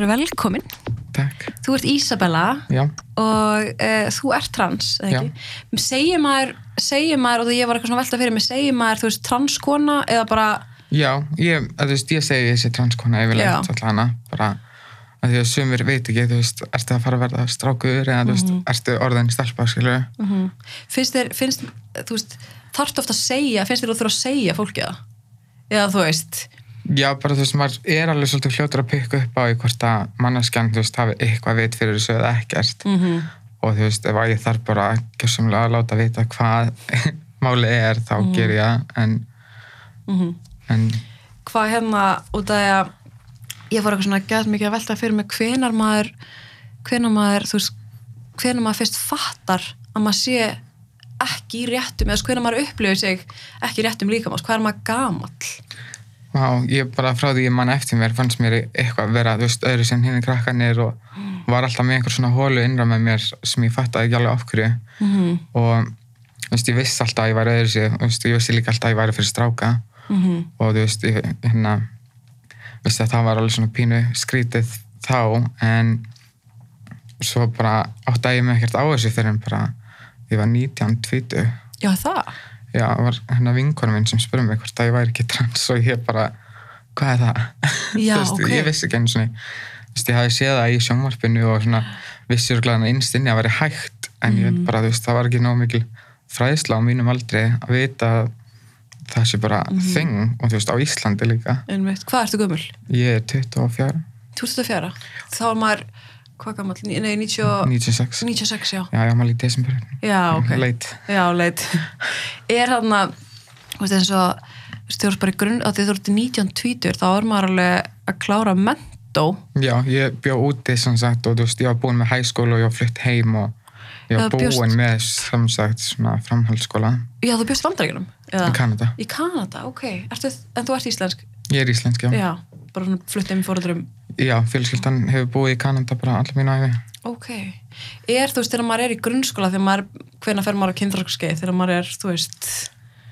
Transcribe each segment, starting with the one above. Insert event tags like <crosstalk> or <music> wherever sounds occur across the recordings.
Herru, velkomin. Takk. Þú ert Ísabella Já, og uh, þú ert trans, eða ekki? Segir maður, segir maður, og því ég var eitthvað svona velta fyrir mig, segir maður, þú veist, transkona eða bara, já, ég, þú veist, ég segi þessi transkona Já. yfirleitt alltaf hana, bara að því að sumir veit ekki, þú veist, ertu að fara að verða strákur eða, þú veist, ertu orðin stelpa, skilur finnst þér, finnst, þú veist, þarftu ofta að segja, finnst þér þú þurfa að segja fólki það? Eða þú veist, Já, bara þú veist, maður er alveg svolítið fljótur að pikka upp á í hvort að manneskjan, þú veist, hafi eitthvað veit fyrir þessu eða ekkert mm -hmm. og þú veist, ef að ég þarf bara gjössamlega að láta vita hvað <laughs> málið er, þá ger ég það en, Mhm. en hvað hérna, út af að ég var eitthvað svona gæt mikið að velta fyrir mig hvenar maður, hvenar maður, þú veist, hvenar maður fyrst fattar að maður sé ekki í réttum, eða hvenar maður upplifir sig ekki í réttum líkamás, hvað er maður gamall? Vá, ég bara frá því ég mann eftir mér fannst mér eitthvað að vera, þú veist, öðru sem hinn krakkanir og var alltaf með einhver svona hólu innra með mér sem ég fattaði ekki alveg hverju Mm -hmm. og þú veist, ég vissi alltaf að ég væri öðru sér, þú veist, ég vissi líka alltaf að ég væri fyrir stráka Mm og þú veist, ég, hérna vissi að það var alveg svona pínu skrítið þá, en svo bara áttaði ég mig ekkert á þessu fyrir en bara, ég var 19, 20 Já, það? Já, það var hérna vinkonum minn sem spurði mig hvort að ég væri ekki trans og ég bara, hvað er það? Já, <laughs> veist, ok. Ég vissi ekki einu svona, þú veist, ég hafi séð það í sjónvarpinu og svona vissi örglæðan innst inni að vera hægt en ég Mhm. veit bara, þú veist, það var ekki nóg mikil fræðsla á mínum aldrei að vita að það sé bara Mhm. þing og þú veist, á Íslandi líka. Einmitt. Hvað ertu gömul? Ég er 24, 24? Þá er maður, hvað gamall? Ní- Nei, 90, 96. 96, já. Já, ég ámæli í desember. Já, ok. Leit. Já, leit. Er hann að, þú veist, eins og, þú veist, bara í grunn, að því þú ert í 19 tvítur, þá er maður alveg að klára mentó. Já, ég bjó úti sem sagt og þú veist, ég var búin með hæskóla og ég var flutt heim og ég var Já, bjóst- búin með sem sagt svona framhaldsskóla Já, þú bjóst vandrækjunum? í Kanada. Í Kanada, ok. Ertu, en þú ert íslensk? Ég er íslensk, já. Já, bara svona flutt heim í fóruðurum. Já, fjölskyldan hefur búið í Kanada bara allar mínu æfi. Ok. Er, þú veist, þegar maður er í grunnskóla, þegar maður, hvenær fer maður á kynþrókskeið, þegar maður er, þú veist,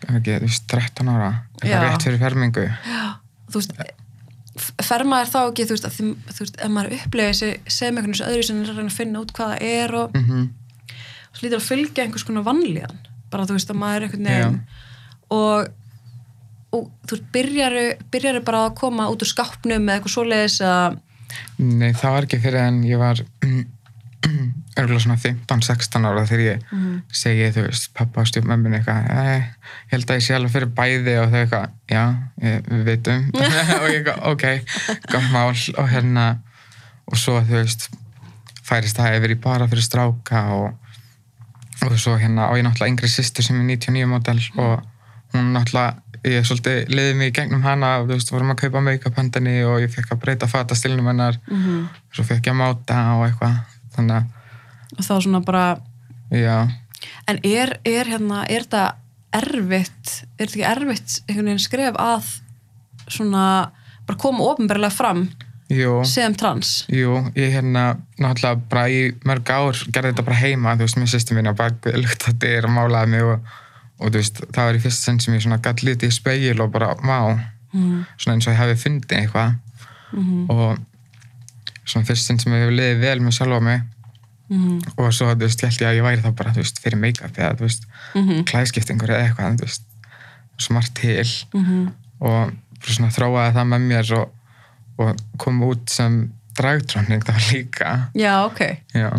ekki, þú veist, 13 ára. Já. Eitthvað rétt fyrir fermingu. þú veist, fer maður þá ekki, þú veist, að þú veist, ef maður upplega þessi, sem einhvern veginn öðru sem er að reyna að finna út hvað það er og Mm svo lítur að fylgja einhvers konar vanlíðan bara þú veist að maður er einhvern veginn og, og þú byrjaru, byrjaru bara að koma út úr skápnum eða eitthvað svoleiðis að Nei, það var ekki fyrir en ég var <clears throat> örgulega svona 15-16 ára þegar ég Mhm. segi, þú veist, pappa og stjúpmömmin eitthvað, "Æ, ég held að ég sé alveg fyrir bæði og þau eitthvað, já, ég, við veitum <laughs> <laughs> og ég eitthvað, ok, gott mál. Og hérna og svo, þú veist, færist það yfir í bara fyrir stráka og, og svo hérna á ég náttúrulega yngri sýstur sem er 99 model og hún náttúrulega ég svolítið liði mig í gegnum hana og þú veist, vorum að kaupa make-up hendinni og ég fekk að breyta fatastilnum hennar. Mm svo fekk ég að máta og eitthvað þannig að, þá svona bara já, en er, er hérna, er þetta erfitt er þetta ekki erfitt einhvern veginn skref að svona bara koma ofinbarlega fram jú. sem trans? Jú, ég hérna náttúrulega bara í mörg ár gerði þetta bara heima, þú veist, mér sýstum minni á bakvið luktadir og málaði mig og, og þú veist, það var í fyrst sinn sem ég svona gætt litið í speil og bara, vá mm. svona eins og ég hefði fundið eitthvað. -hmm. og svona fyrst sinn sem ég hefur liðið vel með sjálfa mig. Mm og svo, þú veist, ég held ég að ég væri þá bara, þú veist, fyrir make-up eða, þú veist, -hmm. klæðskiptingur eða eitthvað, þú veist, smart til. Mm og svona þróaði það með mér og, og kom út sem dragdrónning var líka. Já, ok. Já,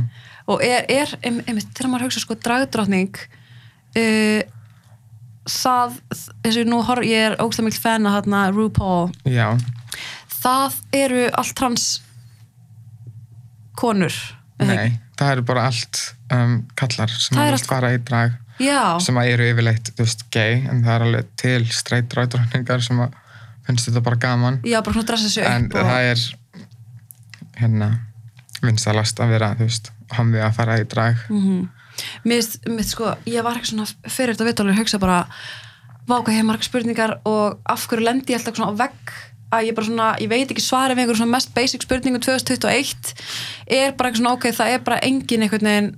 og er, er ein- einmitt, þegar maður hugsa sko dragdrottning uh, það þessu nú horf, ég er ógstæð mikil fan að hérna RuPaul, já, það eru allt trans konur nei það eru bara allt um, kallar sem Það er að allt- fara í drag já, sem að eru yfirleitt, þú veist, gay en það er alveg til straight dragdrónningar sem að finnst þetta bara gaman. Já, bara svona dressa sig en upp og, það er hérna vinstalast að vera, þú veist hommi að fara í drag. Mm mér mér sko, ég var ekki svona fyrir þetta viðtalur að hugsa bara vá hvað ég hef marga spurningar og af hverju lendi ég alltaf svona á vegg að ég bara svona, ég veit ekki svarið við einhverjum svona mest basic spurningu 2021 er bara eitthvað svona, ok, það er bara engin einhvern veginn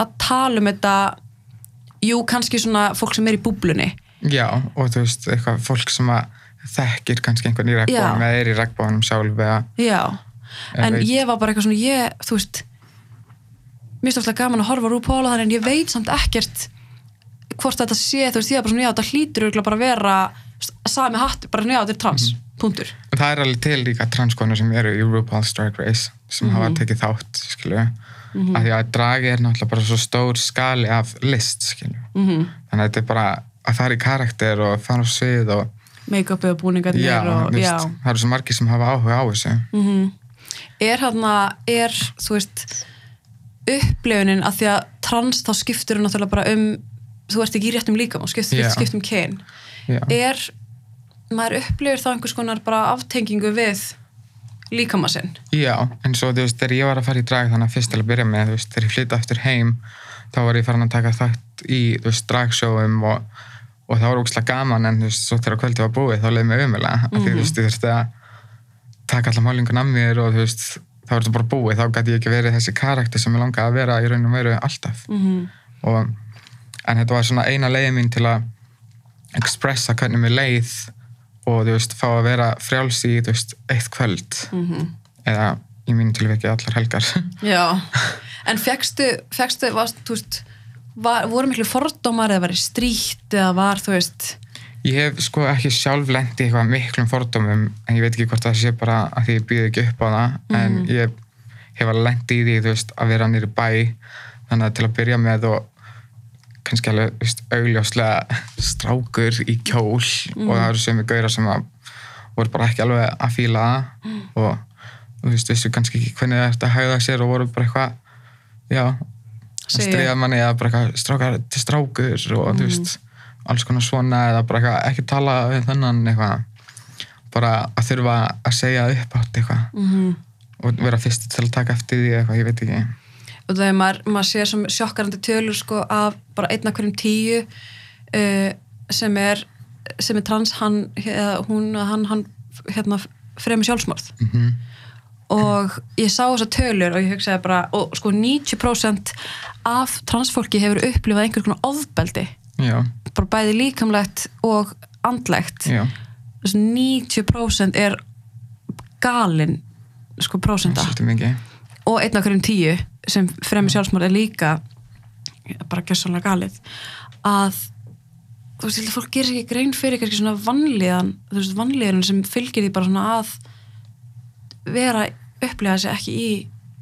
að tala um þetta jú, kannski svona fólk sem er í búblunni já, og þú veist, eitthvað fólk sem að þekkir kannski einhvern í regnbóðum Já. eða er í regnbóðunum sjálf eða já, Ég en veit. ég var bara eitthvað svona ég, þú veist mér finnst alltaf gaman að horfa RuPaul og þannig en ég veit samt ekkert hvort þetta sé, þú veist, ég er bara svona já, þetta hlýtur bara að vera sami hatt, bara já, þetta er trans, Mhm. punktur. En það er alveg til líka transkonur sem eru í RuPaul's Drag Race sem Mhm. hafa tekið þátt, skilju af því að dragi er náttúrulega bara svo stór skali af list, skilju mm þannig að þetta er bara að fara í karakter og fara á svið og make-upið og búningarnir já, og, já. það eru svo margir sem hafa áhuga á þessu. Mm er hann er, þú veist upplifunin að því að trans þá skiptur hún náttúrulega bara um þú ert ekki í réttum líkam og skipt, Já. skipt um kyn já, er, maður upplifir þá einhvers konar bara aftengingu við líkama sinn já, en svo þú veist, þegar ég var að fara í drag þannig að fyrst til að byrja með, þú veist, þegar ég flytta eftir heim þá var ég farin að taka þátt í, þú veist, dragsjóum og, og það var ógslag gaman en þú veist, svo þegar kvöldi var búið þá leiði mig umulega, mm -hmm. þú veist, þú veist að taka allar málingun af mér og þú veist, þá er þetta bara búið, þá gæti ég ekki verið þessi karakter sem ég langaði að vera í raun og veru alltaf. Mm -hmm. og, en þetta var svona eina leiði mín til að expressa hvernig mér leið og þú veist, fá að vera frjáls í þú veist, eitt kvöld. Eða í mínu tilviki allar helgar. <laughs> Já, en fegstu fegstu, varst, þú veist var, voru miklu fordómar eða var stríkt eða var, þú veist ég hef sko ekki sjálf lendi eitthvað miklum fordómum en ég veit ekki hvort það sé bara að því ég býði ekki upp á það en ég hef alveg lendi í því þú veist, að vera nýri bæ. Þannig að til að byrja með og kannski alveg þú veist, augljóslega strákur í kjól og það eru sömu gauðra sem að voru bara ekki alveg að fíla. Það og og þú veist, vissu kannski ekki hvernig það ert að hæða sér og voru bara eitthvað já, að Segja. stríða manni eða bara eitthvað strákar til strákur og þú veist, alls konar svona eða bara ekki tala við þennan eitthvað bara að þurfa að segja upp átt eitthvað mm og vera fyrst til að taka eftir því eitthvað, ég veit ekki. Og þegar maður, maður sér sem sjokkarandi tölur sko af bara einn af hverjum tíu uh, sem er sem er trans, hann, eða hún hann, hann, hérna, fremur sjálfsmorð. Mm og ég sá þessa tölur og ég hugsaði bara og sko 90% af transfólki hefur upplifað einhver konar ofbeldi já, bara bæði líkamlegt og andlegt. Já, þessi 90% er galin sko prósenda og einn af hverjum tíu sem fremur sjálfsmorð er líka bara gjössanlega galið. Að þú veist, að fólk gerir ekki grein fyrir kannski svona vanlíðan þú veist, vanlíðan sem fylgir því bara svona að vera upplega þessi ekki í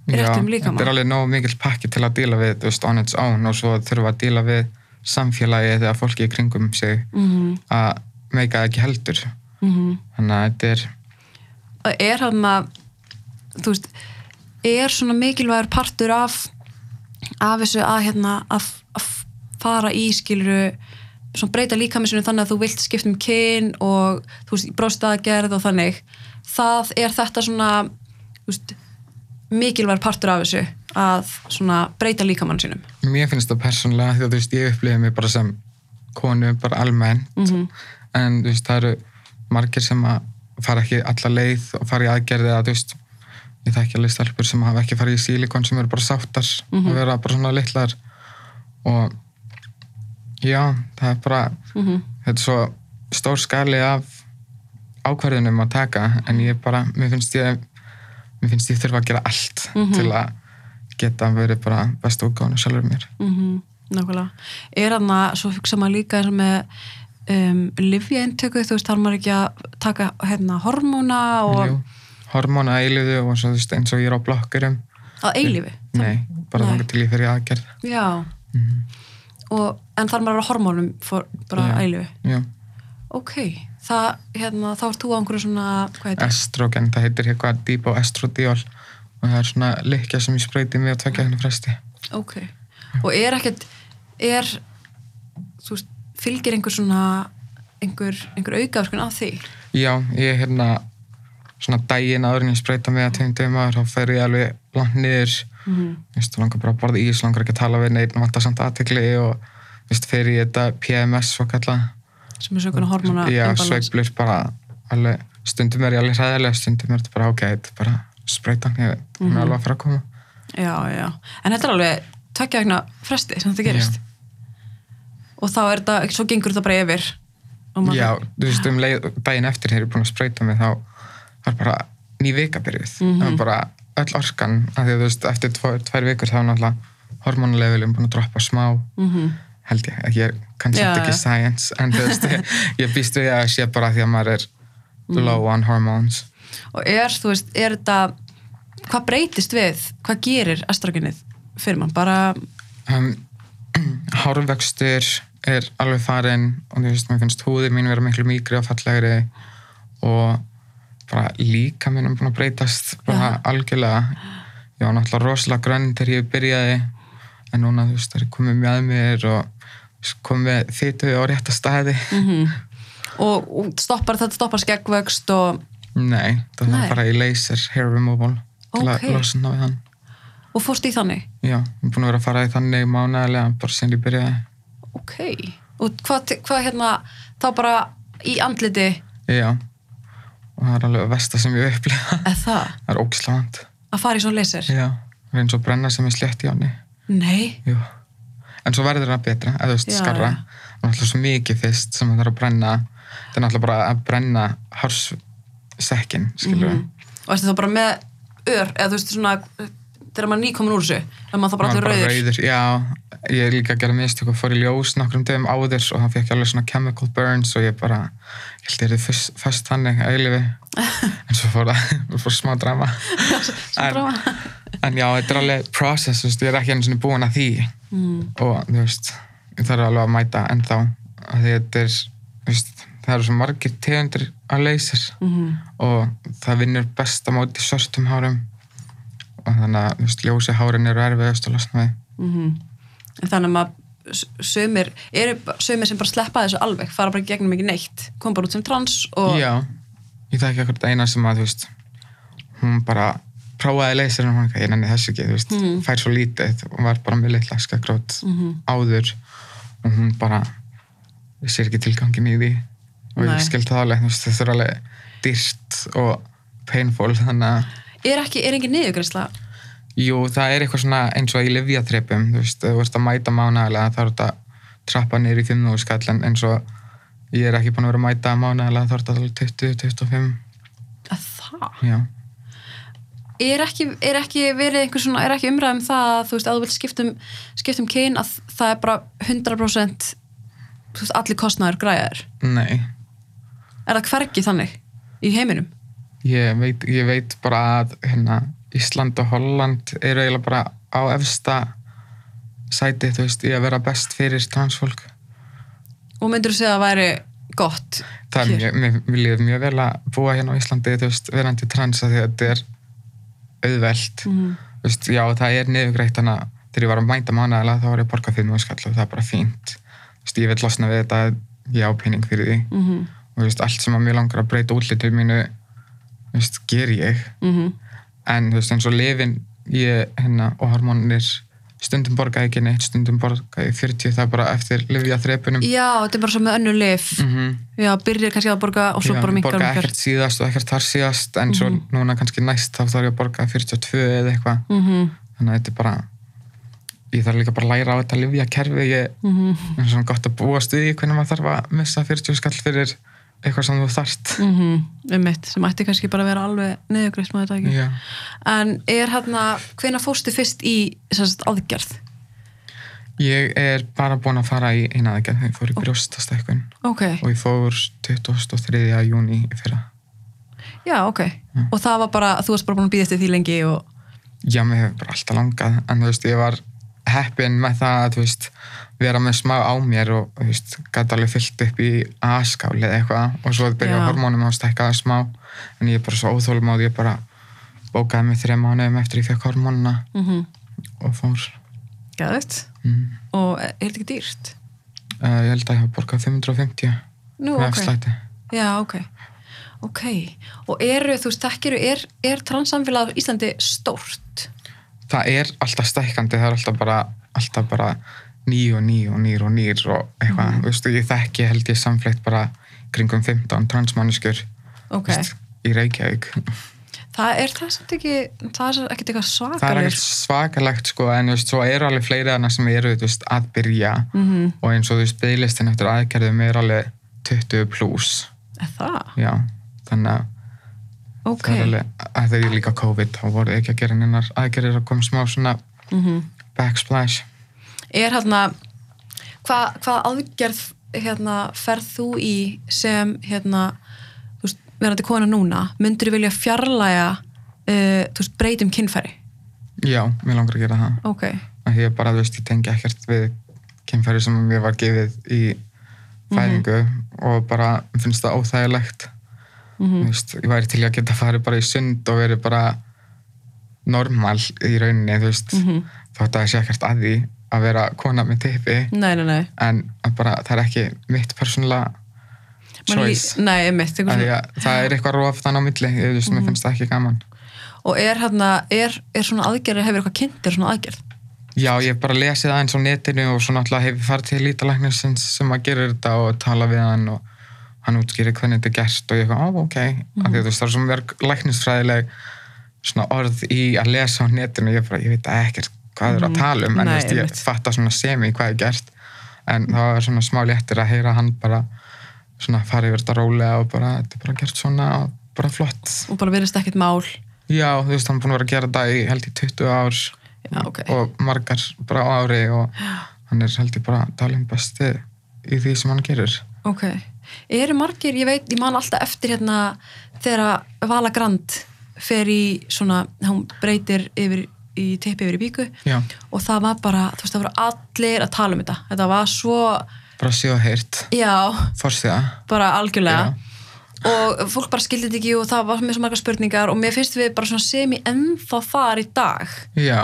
réttum Já, líkama þetta er alveg nógu mikill pakki til að díla við þú veist, on its own og svo þurfa að díla við samfélagið eða fólki í kringum sig mm að meika það ekki heldur. Þannig að þetta er og er hann að þú veist, er svona mikilvægur partur af af þessu að hérna að, að fara í skiluru svona breyta líkamissinu þannig að þú vilt skipta um kyn og þú veist, bróstaðgerð og þannig. Það er þetta svona þú veist, mikilvægur partur af þessu að svona breyta líkamann sínum mér finnst það persónulega því að þú veist, ég upplifið mig bara sem konu, bara almennt mm en þú veist, það eru margir sem að fara ekki alla leið og fara í aðgerði að þú veist ég þekki alveg stelpur sem hafa ekki farið í sílikon sem eru bara sáttar Mhm. og vera bara svona litlar og já, það er bara -hmm. þetta er svo stór skali af ákvarðunum að taka en ég bara, mér finnst ég mér finnst ég þurfa að gera allt Mhm. til að geta verið bara best útgáðan sjálfur mér Mm Nákvæmlega. Er hann að, svo hugsa maður líka og með um, livjaintöku, þú veist, þarf maður ekki að taka hérna hormóna og Jú, hormóna eiliðu og svo, veist, eins og ég er á blokkurum að eilífi. nei, bara þangar til ég fyrir aðgerð Já, Mhm. og, en þarf maður að vera á hormónum for, bara Já. að eilífi. Já, Ok, það, hérna, þá ert þú á einhverju svona, hvað heitir? estrogen, það heitir eitthvað Depo estradiol og það er svona likja sem ég spreyti mig á tvekja henni fresti. Ok, og er ekkert, er, þú veist, fylgir einhver svona, einhver, einhver aukaverkun af því? Já, ég er hérna svona daginn áður en ég spreita mig að tegum dögum áður, þá fer ég alveg langt niður. Mm -hmm. Vist, langar bara að borða ís, langar ekki að tala við neitt vantar samt aðtekli og vist, fer ég þetta PMS svo kalla Sem er sökuna hormóna Já, sveiblur bara alveg, stundum er ég alveg hræðilega stundum er þetta bara er bara spreytan ég hún Mhm. er alveg að fara að koma Já, já. En þetta er alveg tvekja vegna fresti sem þetta gerist. Og þá er þetta, svo gengur þetta bara yfir. Já, þú veist um leið, daginn eftir þegar ég er búin að spreyta mig þá er bara ný vika byrjuð Mhm. það var bara öll orkan því veist, eftir tvo, tvær vikur þá er náttúrulega hormonulevelum búin að droppa smá mm held ég, ég er kannski Já, ekki já. science en þú veist, <laughs> ég, býst við að sé bara því að maður er Mhm. low on hormones og er, þú veist, er þetta hvað breytist við, hvað gerir estrogenið fyrir mann, bara um, <clears throat> hárvöxtur er alveg farinn og þú veist, mér finnst húðir mín vera miklu mýgri og fallegri og bara líka minn er búin að breytast bara algjörlega. Ég var náttúrulega rosalega grönn þegar ég byrjaði en núna þú veist, það er komið með mér og komið þýtu á rétta staði. Mm og, og stoppar þetta stoppar skeggvöxt og, nei, það var bara í laser hair removal. Til Ok. að losna við hann. Og fórst í þannig? Já, ég er búin að vera að fara í þannig mánaðilega bara sem ég byrjaði. Ok, og hvað, hvað hérna þá bara í andliti? Já, og það er alveg versta sem ég upplifa eða það, <laughs> það er ógislavand að fara í svona laser? Já, það er eins og brenna sem er slétt í áni. nei, Jú. En svo verður það betra, eða þú veist, skarra. Það er náttúrulega svo mikið fyrst sem það er að brenna. Það er náttúrulega bara að brenna hárssekkin, skilur við. Mhm. og ertu þá bara með ör, eða þú veist svona þegar maður er nýkomin úr þessu þegar maður þá bara allur rauður rauður. Já, ég er líka að gera mistök og fór í ljós nokkrum dögum áður og það fekk ég alveg svona chemical burns og ég bara, ég held ég er þið fast þannig að eilifi. en svo fór það, <laughs> fór smá drama. <laughs> Svo drama. En já, þetta er alveg process, veist, ég er ekki einu svona búin að því. mm. og þú veist ég þarf alveg að mæta ennþá að þetta er þú veist, það eru svo margir tegundir að laser Mm og það vinnur best á móti svörtum hárum og þannig að ljósi hárin eru erfiðast að losna við -hmm. en þannig að maður s- sumir, eru sumir sem bara sleppa þessu alveg, fara bara gegnum ekki neitt kom bara út sem trans og já, ég þekki akkurat eina sem að þú veist hún bara prófaði laser og hún ekki, ég nenni þessu ekki þú veist, Mhm. fær svo lítið og var bara með litla skakrót Mhm. áður og hún bara sér ekki tilgangin í því og Nei. ég skil það alveg, þetta er alveg dýrt og painful þannig að, er ekki, er ekki niðurgræsla jú, það er eitthvað svona eins og í livjatrepum, þú veist, þú veist að mæta mánaðilega þá er þetta að trappa niður í 5 skall en eins og ég er ekki búin að vera að mæta mánaðilega þá er þetta alveg 20-25 að það? Já, er ekki, er ekki verið einhver svona, er ekki umræðum það að þú veist, að þú vilt skiptum, skiptum kyn að það er bara 100% þú veist, allir kostnæður græðar nei er það hvergi þannig í heiminum? Ég veit, ég veit bara að hérna, Ísland og Holland eru eiginlega bara á efsta sæti, þú veist, í að vera best fyrir transfólk. Og myndur þú segja að það væri gott það er mjög, mér viljið mjög vel að búa hérna á Íslandi, þú veist, verandi trans að þetta er auðvelt. Mhm. þú veist, já, það er niðurgreitt þannig að þegar ég var að mænta mánaðilega þá var ég að borga fyrir mjög skall og það er bara fínt. Þú veist, ég vil losna við þetta ég á pening fyrir því. Mhm, og veist, allt sem að mér langar að breyta útlitið mínu veist, ger ég. Mhm. en þú veist, eins og lifin ég, hérna, og hormónir stundum borgaði ekki neitt, stundum borgaði 40 það er bara eftir lifja þrepunum já, þetta er bara svo með önnu lif mm já, byrjir kannski að borga og svo bara minkar borga ekkert síðast og ekkert þar síðast en svo Mhm. núna kannski næst þá þarf ég að borga 42 eða eitthvað. Mhm, þannig að þetta er bara ég þarf líka bara að læra á þetta lifja kerfi ég mhm, er svona gott að búa stuði hvernig maður þarf að missa 40 skall fyrir eitthvað sem þú þarft. Mhm um mitt, sem ætti kannski bara að vera alveg niðurgræst maður þetta ekki. Já. en er hérna, hvena fórstu fyrst í sérst, aðgerð? ég er bara búin að fara í eina aðgerð ég fór í brjóstastækkun ok, og ég fór 23. júni í fyrra. Já, ok. Og það var bara, þú varst bara búin að býða eftir því lengi og já, mér hefur bara alltaf langað en þú veist, ég var heppin með það að þú veist, vera með smá á mér og gæti alveg fyllt upp í askáli eða eitthvað. Og svo byrja Já. hormónum að stækka það smá. En ég er bara svo óþólum ég bara bókaði mig þrejum mánuðum eftir ég fekk hormónuna mm og fór. Gæðut mm. og er þetta ekki dýrt? uh, ég held að ég hafa borgað 550 Nú, með ok, afslætti. Já, ok. Ok, og eru, þú veist, tekkiru er, er transsamfélag á Íslandi stórt? það er alltaf stækkandi, það er alltaf bara alltaf bara ný og ný og nýr og nýr og eitthvað, Mhm. þú veist, ég þekki held ég samfleytt bara kringum 15 transmanniskur ok, í Reykjavík. Það er það samt ekki það er ekkert eitthvað það er ekkert svakalegt. sko en veist, svo eru alveg fleiri þarna sem eru þú veist, að byrja. Mm og eins og þú veist, bygglistin eftir aðgerðum er alveg 20 pluss er það? já, þannig að ok, það er alveg að þegar ég líka COVID þá voru ekki að gera nennar aðgerir að koma smá svona Mhm. backsplash er hérna hvað hva aðgerð hérna, ferð þú í sem hérna, þú veist, verandi kona núna? Myndur þú vilja fjarlæga uh, þú veist, breytum kynfæri? Já, mér langar að gera það. Ok, að ég bara, þú veist, ég tengi ekkert við kynfæri sem mér var gefið í fæðingu og bara finnst það óþægilegt. Mhm. þú veist, ég væri til að geta farið bara í sund og verið bara normal í rauninni, þú veist. Mhm. þótt að það sé ekkert að því að vera kona með tippi. Nei, nei, nei. En bara, það er ekki mitt persónulega choice. Nei, mitt, það er eitthvað rof þann á milli ég, veist, mér finnst það ekki gaman. Og er hérna, er, er svona aðgerð hefur eitthvað kynntir svona aðgerð? Já, ég hef bara lesið aðeins á netinu og svo náttúrulega hef ég farið til lítalæknisins sem að gera þetta og tala við hann og hann útskýri hvernig þetta er gert og ég eitthvað, á, ok, mm. þú veist, það er svo mörg læknisfræðileg svona orð í að lesa á netinu og ég bara, ég veit ekkert hvað þau eru að tala um, en Nei, veist, ég einmitt. fatta svona semi hvað er gert, en það var svona smá léttir að heyra hann bara svona fara yfir þetta rólega og bara, þetta er bara gert svona og bara flott. og bara verðist ekkert mál. Já, þú veist, hann er búin að vera að gera þetta í held í 20 ár já, ok, og margar bara á ári og hann er held ég bara talin besti í því sem hann gerir. Ok. Eru margir, ég veit, ég man alltaf eftir hérna þegar Vala Grand fer í svona, hún breytir yfir í teipi yfir í bíku já, og það var bara, þú veist, það voru allir að tala um þetta. Þetta var svo, bara já, fórstiða bara algjörlega. Og fólk bara skildi þetta ekki og það var með svo margar spurningar og mér finnst við bara svona sem í ennþá þar í dag. Já,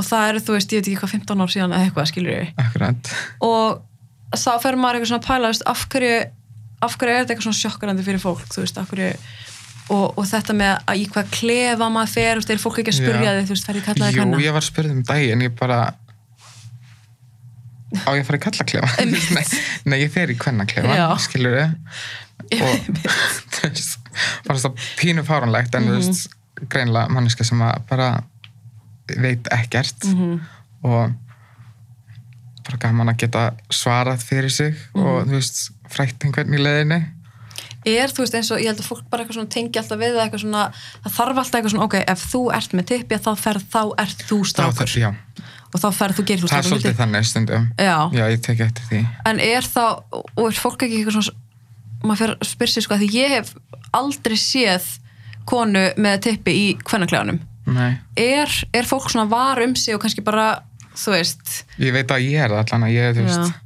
og það eru, þú veist, ég veit ekki hvað 15 ár síðan eða eitthvað, skilur við akkurat. Og þá fer maður eitthvað svona pæla af hverju, af hverju er þetta eitthvað svona sjokkarandi fyrir fólk, þú veist, af hverju og, og þetta með að í hvað klefa maður fer, þú veist, er fólk ekki að spurja þig þú veist, ég kallaði Jú, kanna ég var spurð um daginn, ég bara á ég í kallaklefa <laughs> Einmitt. nei, nei, ég fer í kvennaklefa Já. skilur þið <laughs> og þú veist, var það pínu fáranlegt en þú Mhm. veist, greinlega manneska sem að bara veit ekkert Mhm. og bara gaman að geta svarað fyrir sig Mhm. og þú veist, frætt einhvern í leðinni er, þú veist, eins og ég held að fólk bara eitthvað svona tengi alltaf við eitthvað svona, það þarf alltaf eitthvað svona ok, ef þú ert með tippi, þá ferð þá ert þú strákur. já, og þá ferð þú gerir þú það er strákur svolítið þannig stundum. Já, já, ég tek eftir því. En er þá, og er fólk ekki eitthvað svona maður fyrir að spyrja sig sko, því ég hef aldrei séð konu með tippi í kvennakleganum Nei. er, er fólk svona var um sig og kannski bara, þú veist? Ég veit að ég er það allan að ég, þú veist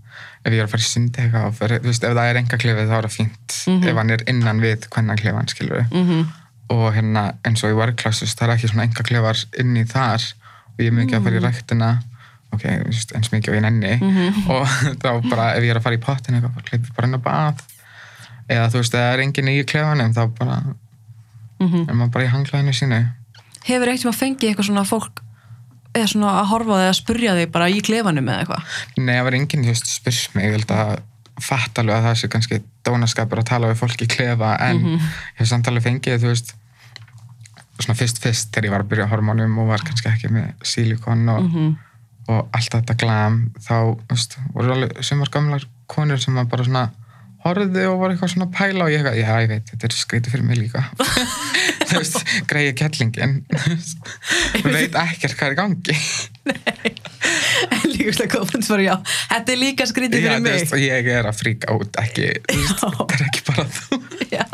ef ég er að fara í sundi eitthvað ef það er enga klefið þá er það fínt Mhm. ef hann er innan við hvenna klefan, skilur mm -hmm. og hérna eins og í veist, það er ekki svona enga klefar inn í þar og ég er mikið að fara í ræktina ok, þú veist, eins mikið og ég nenni Mhm. og <laughs> þá bara, ef ég er að fara í pottin eitthvað, bara klefið bara inn á bað eða þú veist, ef það er engin í klefanum þá bara, Mhm. er maður bara í hanglaðinu sínu hefur eitt sem að fengi eitthvað svona fólk eða svona að horfa þig að spurja þig bara í klefanum eða eitthvað Nei, það var enginn, veist, spurs mig, ég held að fatt alveg að það sé kannski dónaskapur að tala við fólk í klefa, en Mhm. ég hef samt alveg fengið, þú veist, svona fyrst fyrst þegar ég var að byrja hormónum og var kannski ekki með sílikon og, Mhm. og allt þetta glam, þá, þú veist, voru alveg sumar gamlar konur sem var bara svona horfði og var eitthvað svona pæla og ég eitthvað, já, ég veit, þetta er skrítið fyrir mig líka. <laughs> þú veist, greiði kettlingin, þú veit ekkert hvað er gangi. líka slega komandi bara já þetta er líka skrítið Já, fyrir mig veist, og ég er að fríka út, ekki, veist, þetta er ekki bara þú. já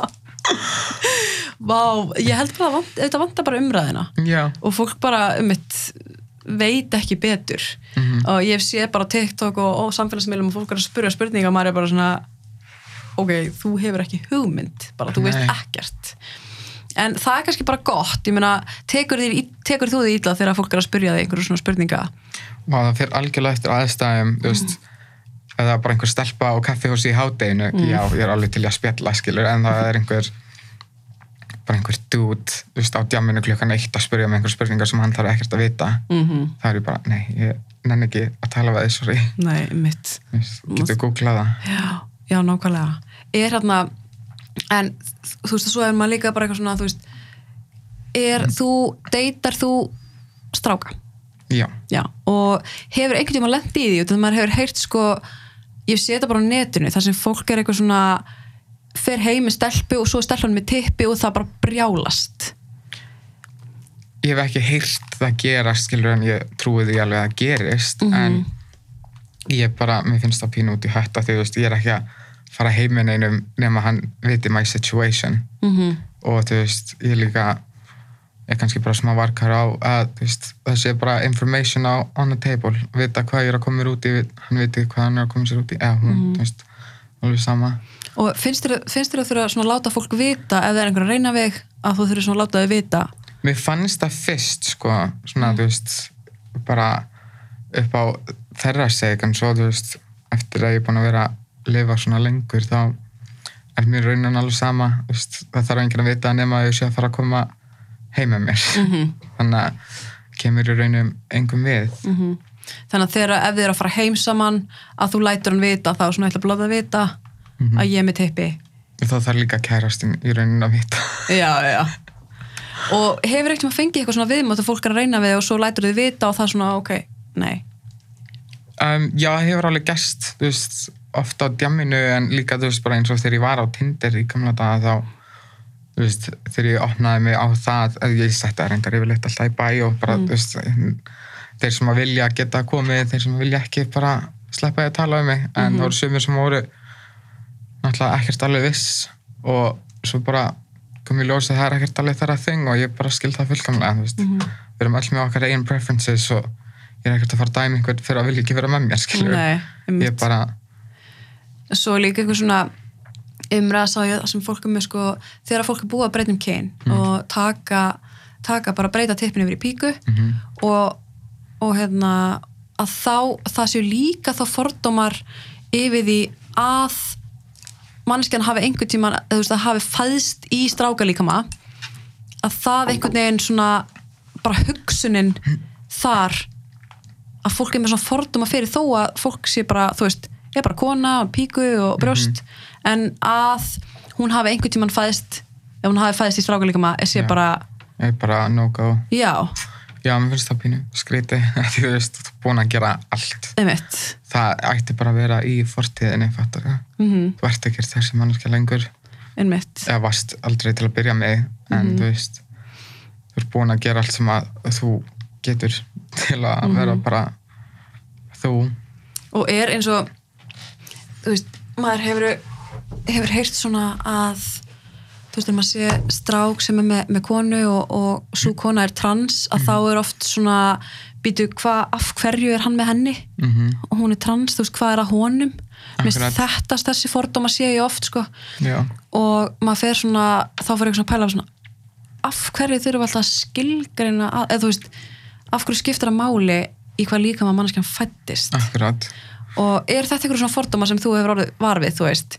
Vá, ég held bara að þetta vantar bara umræðina Já, og fólk bara um veit ekki betur Mhm. og ég séð bara TikTok og, og samfélagsmiðlum og fólk er að spyrja spurninga og maður er bara svona ok, þú hefur ekki hugmynd bara þú veist Nei. ekkert en það er kannski bara gott ég meina, tekur, tekur þú því illa þegar fólk er að spyrja þig einhverju svona spurninga og það fyrir algjörlega eftir aðstæðum, þú veist, er bara einhver stelpa á kaffihúsi í hádeginu, já, ég er alveg til að spjalla, skilur, en það er einhver, bara einhver þú veist, á djamminu klukkan eitt að spyrja um einhver spurningar sem hann þarf ekkert að vita. mm -hmm. Það er bara, nei, ég nenni ekki að tala við þið, sorry, nei, mitt getur googlað það. Já, já, nákvæmlega. Er hérna, en þú veist, svo er maður líka bara eitthvað svona, þú veist, er þú, deytar þú stráka? Já, Já, og hefur einhvern tíma lent í því, þannig að maður hefur heyrt sko, ég sé þetta bara á netinu, þar sem fólk er eitthvað svona, fer heim með stelpu og svo stelpan með tippi og það bara brjálast. ég hef ekki heyrt það gerast skilur en ég trúi því alveg að það gerist Mhm. en ég bara, mér finnst það pínu út í hætta því þú veist, ég er ekki að fara heiminn einum nema hann viti my situation. Mm og þú veist, ég líka er kannski bara smá varkar á að veist, það sé bara information á on the table, vita hvað ég er að koma mér út í hann viti hvað hann er að koma sér út í eða hún, Mhm. þú veist, alveg sama. Og finnst þér, að þurfa að láta fólk vita ef það er einhver að reyna veg að þú þurfa að láta þau vita? Mér fannst það fyrst, sko, svona, þú veist, bara upp á þeirra seg, en svo, þú veist, eftir að ég er búin að vera lifa svona lengur, þá er mér raunin alveg sama, veist, það þarf enginn að vita nema að ég sé að fara að koma heim með mér. mm <laughs> Þannig að kemur í raunum engum við. -hmm. þannig að þegar ef þið er að fara heim saman að þú lætur hann vita þá er svona eitthvað blóð að vita Mhm. að ég er með tippi Þá þarf líka kærastinn í raunin að vita. <laughs> já, já og hefur ekkert maður fengið eitthvað svona viðmátt að fólk er að reyna við og svo lætur þið vita og það er svona, ok, nei Um, já, hefur alveg gerst, þú veist, ofta á djamminu en líka, þú veist, bara eins og þegar ég var á Tinder í gamla daga þá, þú veist, þegar ég opnaði mig á það, ég setti það reyndar yfirleitt alltaf í bæ og bara, Mm. þú veist, þeir sem að vilja geta komið, þeir sem að vilja ekki bara sleppa ég að tala um mig, en Mhm. það voru sumir sem voru náttúrulega ekkert alveg viss og svo bara kom ég ljósið það er ekkert alveg þeirra þing og ég bara skil það fullkomlega, veist, Mhm. við erum öll með okkar einn preferences og ég er ekkert að fara að dæma einhvern fyrir að vilja ekki vera með mér, nei, ég bara, svo líka eitthvað svona umræða sá ég sem fólk er með sko þegar fólk er búið að breyta um kyn og taka, taka bara breyta tippinu yfir í píku mm og, og hérna að þá, það séu líka þá fordómar yfir því að mannskjan hafi einhvern tíman, eða þú veist, að hafi fæðst í stráka líkama að það einhvern veginn svona bara hugsunin þar að fólk er með svona fordóma fyrir þó að fólk sé bara, þú veist, er bara kona og píku og brjóst. En að hún hafi einhvern tíman fæðst ef hún hafi fæðst í stráka líkama er bara, er bara no-go já, já, mér finnst það pínu skríti <laughs> því þú veist, þú er búin að gera allt. Einmitt. Það ætti bara að vera í fortíðinni fattar það, mhm. Þú ert ekki þessi mannskja lengur. Einmitt. Eða varst aldrei til að byrja með en Mhm. þú veist þú ert búin að gera allt sem að þú getur til að Mhm. vera bara þú. Og er eins og þú veist, maður hefur hefur heyrt svona að þú veist, þegar maður sé strák sem er með, með konu og, og svo kona er trans að þá er oft svona býtu hvað, af hverju er hann með henni? Mm og hún er trans, þú veist, hvað er að honum? Þetta þessi fordóma sé ég oft sko. Já, og maður fer svona, þá fyrir eitthvað svona að pæla svona, af hverju þurfum alltaf að skilgreina, að, eða þú veist af hverju skiptir það máli í hvað líka maður mannskjan fættist akkurat og er þetta eitthvað svona fordóma sem þú hefur orðið varfið, þú veist?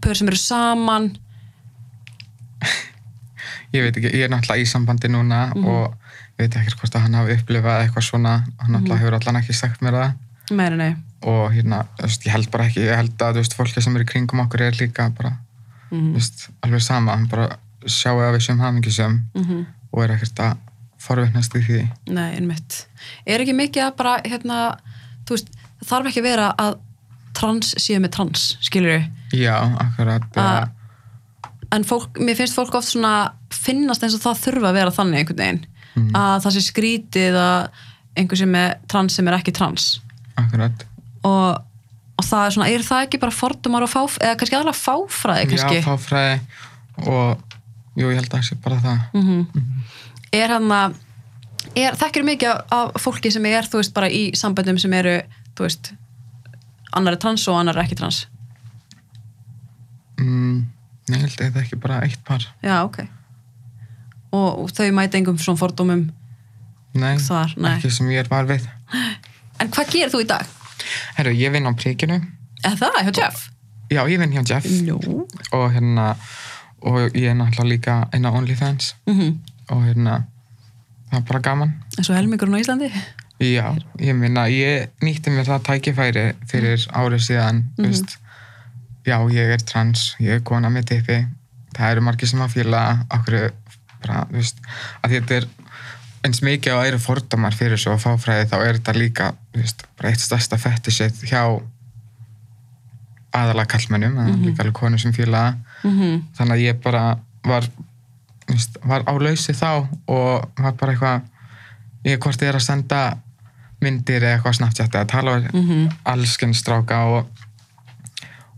Pör sem eru saman? Ég veit ekki, ég er náttúrulega í sambandi núna Mhm. og ég veit ekki hvort að hann hafi upplifað eitthvað svona. Hann náttúrulega Mhm. hefur allan ekki sagt mér það. Meira nei. Og hérna, veist, ég held bara ekki ég held að, veist, fólki sem er í kringum okkur er líka bara, mm veist, alveg sama. Hann bara sjáu að við sem hamingisum -hmm. og er ekkert að forvittnast í því. Nei, einmitt. Er ekki mikið að bara, hérna þú veist, þarf ekki að vera að trans séu með trans, skilur við já, akkurat uh, en fólk, mér finnst fólk oft svona finnast eins og það þurfa að vera þannig einhvern veginn, Mhm. að það sé skrítið að einhver sem er trans sem er ekki trans. Akkurat. Og, og það er svona, er það ekki bara fordumar og fáf, eða kannski aðalega fáfræði kannski, já, fáfræði og jú, ég held að það sé bara það. Mm er hann að þekkir mikið af, af fólki sem er þú veist bara í samböndum sem eru þú veist, annar er trans og annar er ekki trans mm, nei, ég held að það ekki bara eitt par já, ok og, og þau mæta engum svona fordómum nei, Þar, nei. ekki sem ég er var við en hvað gerir þú í dag? herru, ég vinn á príkinu Er það, hjá Jeff? já, ég vinn hjá Jeff Nú. og hérna og ég er náttúrulega líka á OnlyFans Mm og hérna það er bara gaman En svo helmingurinn á Íslandi? Já, ég minna, ég nýtti mér það tækifæri fyrir árið síðan mm veist, já, ég er trans ég er kona með tippi það eru margir sem að fíla okkur bara, þú veist, að þetta er eins mikið og eru fordómar fyrir svo að fáfræði þá er þetta líka þú veist, bara eitt stærsta fettisett hjá aðalega kallmennum, mm Mhm. -hmm. líka alveg konur sem það Mm -hmm. þannig að ég bara var þú veist, var á lausi þá og var bara eitthvað ég hvort ég er að senda myndir eða eitthvað snabbt að tala við mm Mhm. allskinn stráka og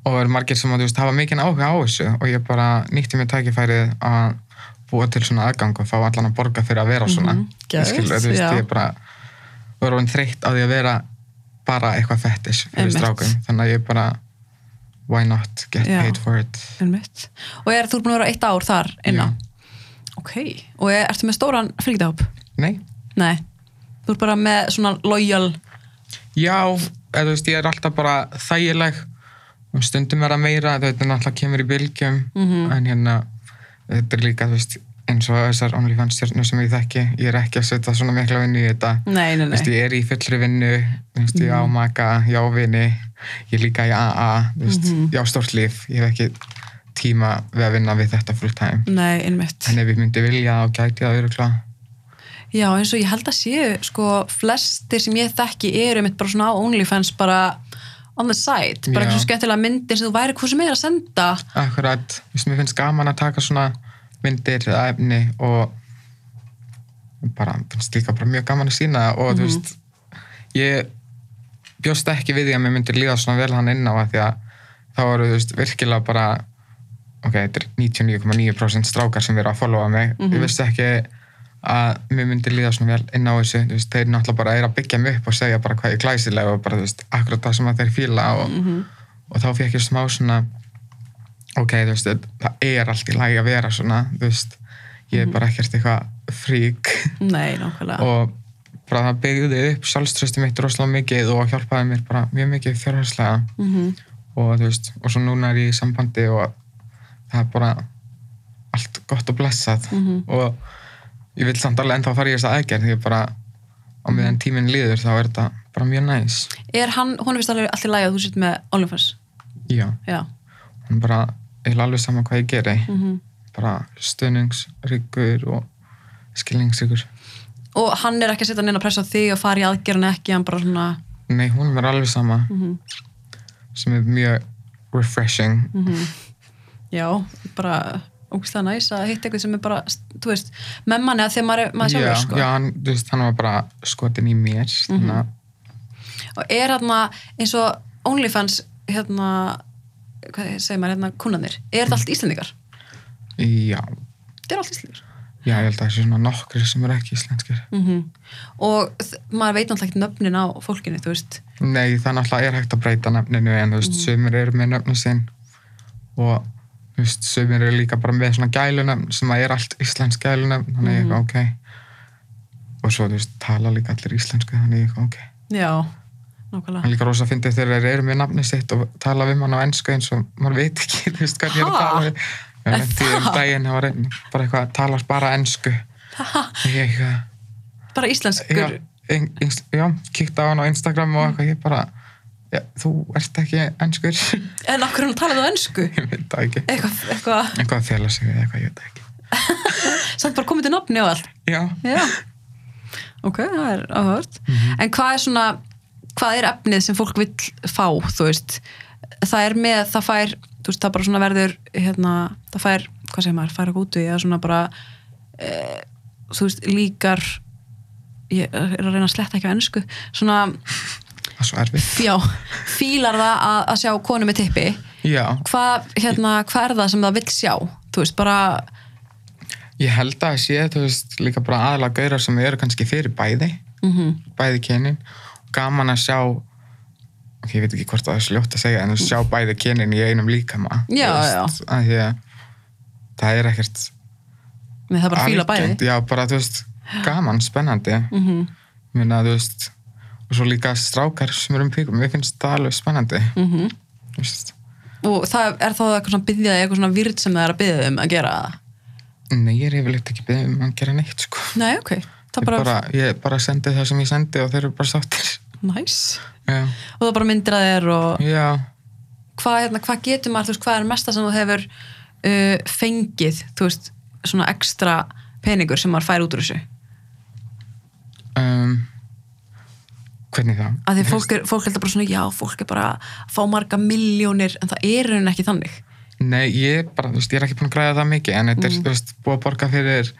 og er margir sem að þú veist hafa mikinn áhuga á þessu og ég bara nýtti mér tækifærið að búa til svona aðgang og fá allan að borga fyrir að vera svona Mhm, ég skil, geðveikt, þú veist, já. ég er bara orðin þreytt á því að vera bara eitthvað fettis fyrir strákum þannig að ég bara why not get Já. paid for it Einmitt. og er þú búin að vera eitt ár þar innan ok, og er, ertu með stóran fríkdahóp? nei, nei, þú ert bara með svona loyal Já, eða þú veist, ég er alltaf bara þægileg. Og stundum er að meira, þetta náttúrulega kemur í bylgjum. Mhm. en hérna þetta er líka, þú veist, eins og þessar OnlyFans stjórnur sem ég þekki, ég er ekki að setja svona mikla vinnu í þetta. Nei, nei, Þú veist, nei, ég er í fullri vinnu veist, ég á maka, ég á vini. Ég er líka í AA veist, Mhm. ég á stórt líf, ég hef ekki tíma við að vinna við þetta full time. Nei, en ef ég myndi vilja og gæti það öruglega já, eins og ég held að séu sko, flestir sem ég þekki eru einmitt bara svona á OnlyFans bara on the side, bara eitthvað skemmtilega myndir sem þú væri hvað sem er að senda. Akkurat, veist, mér finnst gaman að taka svona myndir eða efni og bara, finnst líka bara mjög gaman að sína og þú veist, ég bjóst ekki við því að mér myndi líða svona vel hann inn á að því að þá eru, þú veist, virkilega bara ok, þetta er 99,9% strákar sem verið að followa mig. Ég vissi ekki að mér myndi líða svona vel inn á þessu veist, þeir náttúrulega bara er að byggja mig upp og segja bara hvað ég er glæsileg og bara, þú veist, akkurat það sem að þeir fíla og, og þá fekk ég smá svona ok, þú veist, það er allt í lagi að vera svona, þú veist ég er bara ekkert eitthvað frík. Nei, <laughs> og bara það byggði upp sjálfströsti mitt rosalega mikið og hjálpaði mér bara mjög mikið fjárhærslega mm og þú veist, og svo núna er ég í sambandi og það er bara allt gott og blessað. Mhm. og ég vil samt alveg ennþá fara í þess að aðgerð því að bara á meðan tíminn líður þá er þetta bara mjög næs. Er hann, hún vist alveg allt í lagi að þú sitt með OnlyFans? Já, já, hann bara er alveg sama hvað ég geri. Mm bara stöðningsryggur og skilningsryggur. Og hann er ekki að setja neina pressa á þig og fara í aðgerðin ekki, hann bara svona nei, hún er alveg sama. Mhm. sem er mjög refreshing. Já, bara ógustlega næs að hitta eitthvað sem er bara, þú veist, með manni að þegar maður, er- maður já, sjálfur, sko. já, hann, þú veist, hann var bara skotin í mér þannig að og er hérna eins og OnlyFans hérna, hvað segir maður, hérna kunnanir, er þetta allt Íslendingar? já, Þetta er allt Íslendingar. Já, ég held að það sé svona nokkri sem eru ekki íslenskir. Mm og þ- maður veit náttúrulega ekki nöfnin á fólkinu, þú veist. Nei, það náttúrulega er hægt að breyta nefninu en þú veist, sömur eru þú veist, sömur eru líka bara með svona gælunöfn sem að er allt íslensk gælunöfn þannig ég eitthvað, ok. Og svo, þú veist, tala líka allir íslensku þannig ég eitthvað, ok. Já, nákvæmlega. Líka rosa fyndið þegar þeir eru með nafni sitt og tala við mann á ennsku eins og maður veit ekki, þú veist, hvernig ég er að tala við Já, Er því um það? daginn það var bara eitthvað að tala bara ennsku bara já, íslenskur ein, já, kíkta á hann á Instagram og eitthvað, ég bara já, þú ert ekki ennskur <laughs> en okkur hann talaði á ennsku ég veit það ekki, eitthvað, eitthvað, eitthvað að fela sig eða eitthvað, ég veit ekki. <laughs> Samt bara komið til nafni og allt. Já, Já, ok, það er áhört. Mhm. En hvað er svona, hvað er efnið sem fólk vill fá, þú veist? Það er með, það fær, þú veist, það bara svona verður, hérna, það fær, hvað segir maður, fær að gótu, eða svona bara, e, þú veist, líkar, ég er að reyna að sletta ekki á ennsku, svona, það er svo erfitt. Já, fílar það að, að sjá konu með tippi. já, Hvað, hérna, hvað er það sem það vill sjá? Þú veist, bara, ég held að sé, þú veist, líka bara aðalega gaurar sem eru kannski fyrir bæði. Mhm, bæði kynin. Gaman að sjá ok, ég veit ekki hvort það er sljótt að segja en að sjá bæði kynin í einum líkama. Já, þú veist, því að það er ekkert með það bara fíla bæði. já, bara, þú veist, gaman, spennandi. Mhm, minna, þú veist og svo líka strákar sem eru um píkum mér finnst það alveg spennandi þú veist Og það er þá eitthvað svona byggðið eitthvað svona virt sem það er að byggja um að gera það? nei, ég er yfirleitt ekki beðið um að gera neitt sko. Nei, ok. Ég, bara, bara, ég bara sendi það sem ég sendi og þeir eru bara sáttir já, Og það bara myndir að þér og hvað, hérna, hvað getur maður, veist, hvað er mesta sem þú hefur uh, fengið, veist, svona ekstra peningur sem maður fær út úr þessu? um, hvernig það? Að því fólk, er, fólk heldur bara svona, já, fólk er bara að fá marga miljónir, en það er raunin ekki þannig. Nei, ég bara, þú veist, ég er ekki búin að græða það mikið en þetta er, Mm. þú veist, búið að borga fyrir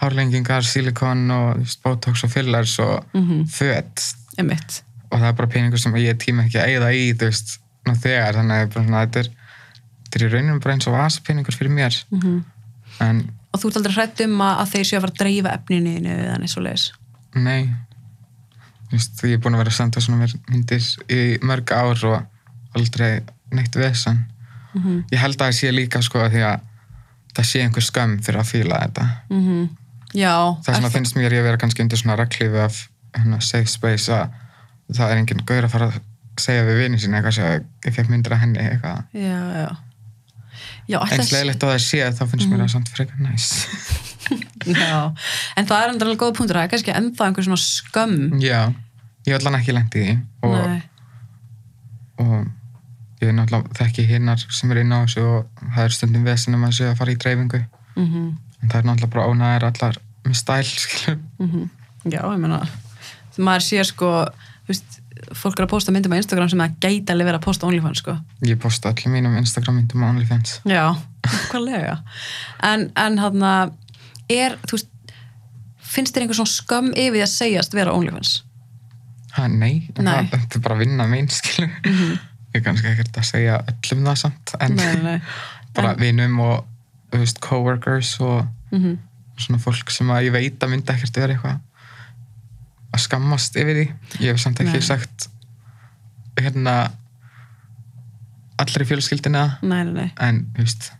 hárlengingar, silikon og veist, botox og fillers og Mhm. föt Einmitt. og það er bara peningur sem ég tíma ekki að eigða í, þú veist, nú þegar þannig að bara, svona, þetta er þetta er í rauninu bara eins og vasapeningur fyrir mér Mhm. en Og þú ert aldrei hrætt um að, að þeir séu að fara að dreifa efninu eða neitt svo leiðis. nei þú veist, ég er búin að vera að senda svona mér myndir í mörg ár og aldrei neitt vesan Mm ég held að það sé líka sko því að það sé einhver skömm fyrir að fíla þetta -hmm. Já. það sem að finnst mér ég að vera kannski undir svona reglífi af hérna, safe space að það er enginn gaur að fara að segja við vinið sín eitthvað sem ég fekk myndir að henni eitthvað Já, já. Að- leiðilegt og það sé þá finnst mér það samt frekar næs. <laughs> Já, en það er endur alveg góða punktur, það er kannski ennþá einhver svona skömm. já, ég vil hann ekki lendi í því og, og ég er náttúrulega þekki hinnar sem er inn á þessu og það er stundum vesinum að sé að fara í dreifingu. Mm en það er náttúrulega bara ónæðir allar með stæl <laughs> skilur Já, ég þegar maður sér sko, þú veist, fólk er að posta myndum á Instagram sem það gæti alveg verið að posta OnlyFans, sko. ég posta allir mínum Instagram myndum á OnlyFans Já, hvað lega. En, en hann er, þú veist, finnst þér einhver svona skömm yfir að segjast vera OnlyFans? ha, nei, Nei. Þetta er bara vinna mín skilur ég er kannski ekkert að segja öllum það samt en Nei, nei, <laughs> bara En- vinum og þú veist, coworkers og Mm svona fólk sem að ég veit að myndi ekkert vera eitthvað að skammast yfir því ég hef samt ekki Nei. sagt hérna allir í fjölskyldina Nei, nei, en veist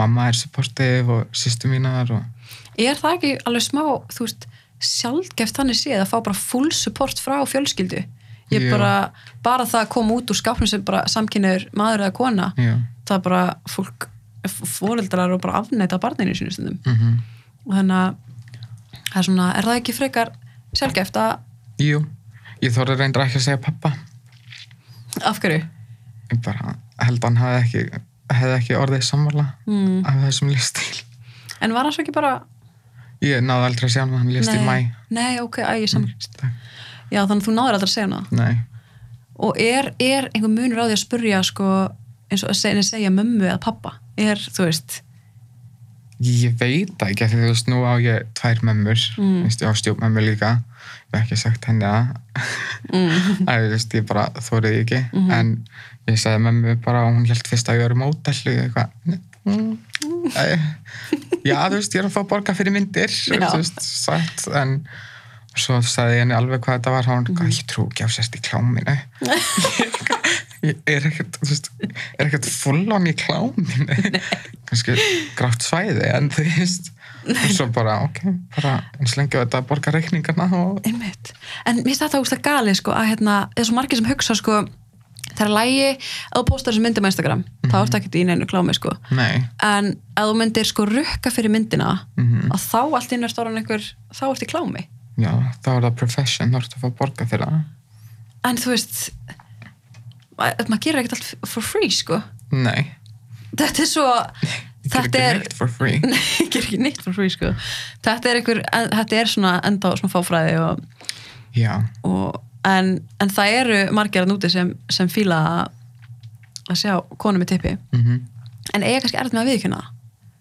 mamma er supportive og sýstu mínar og Er það ekki alveg smá, þú veist, sjálfgeft þannig séð að fá bara full support frá fjölskyldu? Ég Jú. bara, bara það að koma út úr skápnum sem bara samkynniður maður eða kona, já, það er bara fólk, fóreldrar og bara afneita barninu sínu stundum. mhm Og þannig að það er svona, er það ekki frekar sjálfgeft að, jú, ég þorði reyndar ekki að segja pappa af hverju? ég bara held að hann hefði ekki hefði ekki orðið sammála Mm. af þessum lífstíl En var hann svo ekki bara, ég náði aldrei að sjá hann, hann lífst í mæ nei, ok, æ, ég. Takk. Já, þannig að þú náður aldrei að segja hana. nei, Og er, er einhver munur á því að spurja, sko, eins og að segja, segja mömmu eða pappa? Er, þú veist, Ég veit ekki, því þú veist, nú á ég tvær mömmur, Mm. mm. veist, ég á stjórnmömmu líka, ég hef ekki sagt henni það, mm. <laughs> að þú veist, ég bara þóriði ekki, Mhm. en ég sagði mömmu bara og hún held fyrst að ég mótel og ég eitthvað, mm, já, þú veist, ég er að fá að borga fyrir myndir, Já. þú veist, satt, en svo sagði ég henni alveg hvað þetta var, hún, Mhm. mm. ég trú ekki á sérst í kláminu. <laughs> er ekkert, þú veist, er ekkert full on í kláminu, <laughs> kannski grátt svæði, en þú veist, og svo bara, ok, bara eins lengi á þetta að borga reikningarna og einmitt. En mér finnst þetta úrst að gali, sko, að hérna, það svo margir sem hugsa, sko, það er lægi, ef þú postar þessu myndum á Instagram, þá ertu ekkert í neinu klámi, sko. nei, En ef þú myndir, sko, rukka fyrir myndina, mhm að þá allt inn er stóran einhver, þá ertu í klámi. Já, þá er það profession, þá ertu að fá að borga fyrir það. En þú veist, maður gerir ekkert allt for free, sko. Nei, Þetta er svo, þetta er, <laughs> ekki neitt for free sko. þetta er einhver, þetta er svona enda svona fáfræði og, og, en, en það eru margir að núti sem, sem fíla að, sjá konu með tippi mhm. en eiga kannski með að viðkynna það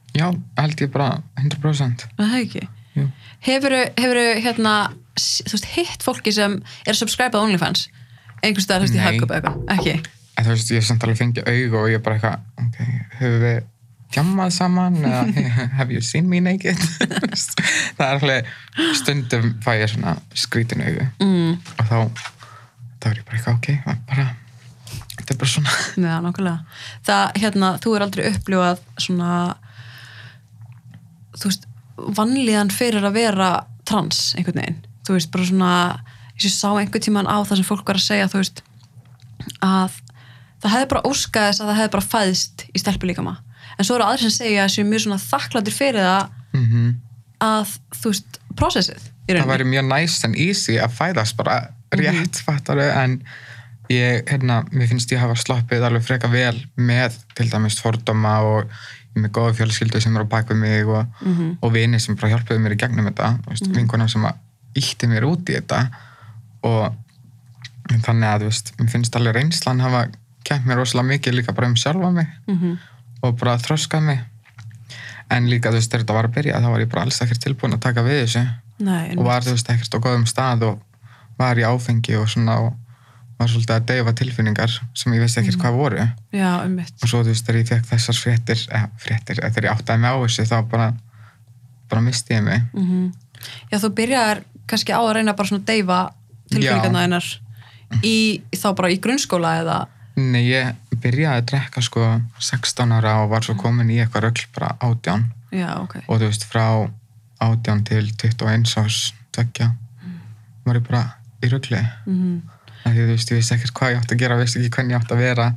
Já, held ég bara 100%. Er það ekki Jú. hefuru hérna þú veist, hitt fólki sem er subscribað OnlyFans einhvers staðar, þú veist, í Nei. hagkup eitthvað, ekki En þú veist, ég hef samt alveg fengið augu og ég er bara eitthvað, ok, höfum við tjammað saman eða <laughs> have you seen me naked? <laughs> Það er alveg, stundum fæ ég svona skrítin augu mm, og þá, þá er ég bara eitthvað, ok, er bara, þetta er bara svona. <laughs> Nákvæmlega. Það, hérna, þú er aldrei upplifað svona, þú veist, vannlíðan fyrir að vera trans, einhvern veginn. Þú veist, bara svona, ég sá einhvern tíman á það sem fólk var að segja, þú veist, að það hefði bara óskað þess að það hefði bara fæðst í stelpu líkama. En svo eru aðri sem segja að séu mjög svona þakkláttir fyrir það Mm að, þú veist, prósessið það væri mjög nice and easy að fæðast bara rétt mm fattaru en ég, hérna, mér finnst ég hafa sloppið alveg freka vel með til dæmis fordóma og ég með góða fjölskyldu sem er á bak við mig og, Mhm. og vini sem bara hjálpuðu mér í gegnum þetta mm -hmm. vinkona sem að ítti mér út í þetta og þannig að veist, finnst alveg reynslan hafa kemd mér rosalega mikið líka bara um sjálfa mig Mhm. og bara þroskað mig. En líka þú veist þegar þetta var að byrja þá var ég bara alls ekkert tilbúin að taka við þessu. Nei, og var þú veist ekkert á góðum stað og var í áfengi og svona og var svolítið að deyfa tilfinningar sem ég vissi ekkert Mhm. hvað voru. Já, um og svo þú veist þegar ég fekk þessar fréttir eða fréttir, eða þegar ég áttaði mig á þessu þá bara, bara misti ég mig. Mm Já, þú byrjar kannski á að reyna bara svona að deyfa tilfinningarna einar í, þá bara í grunnskóla eða? Nei, ég byrjaði að drekka sko 16 ára og var svo komin í eitthvað rögl bara átján. Já, ok. og þú veist frá átján til 21 árs tvekja var ég bara í rögli Mm því þú veist, ég vissi ekkert hvað ég átt að gera vissi ekki hvernig ég átt að vera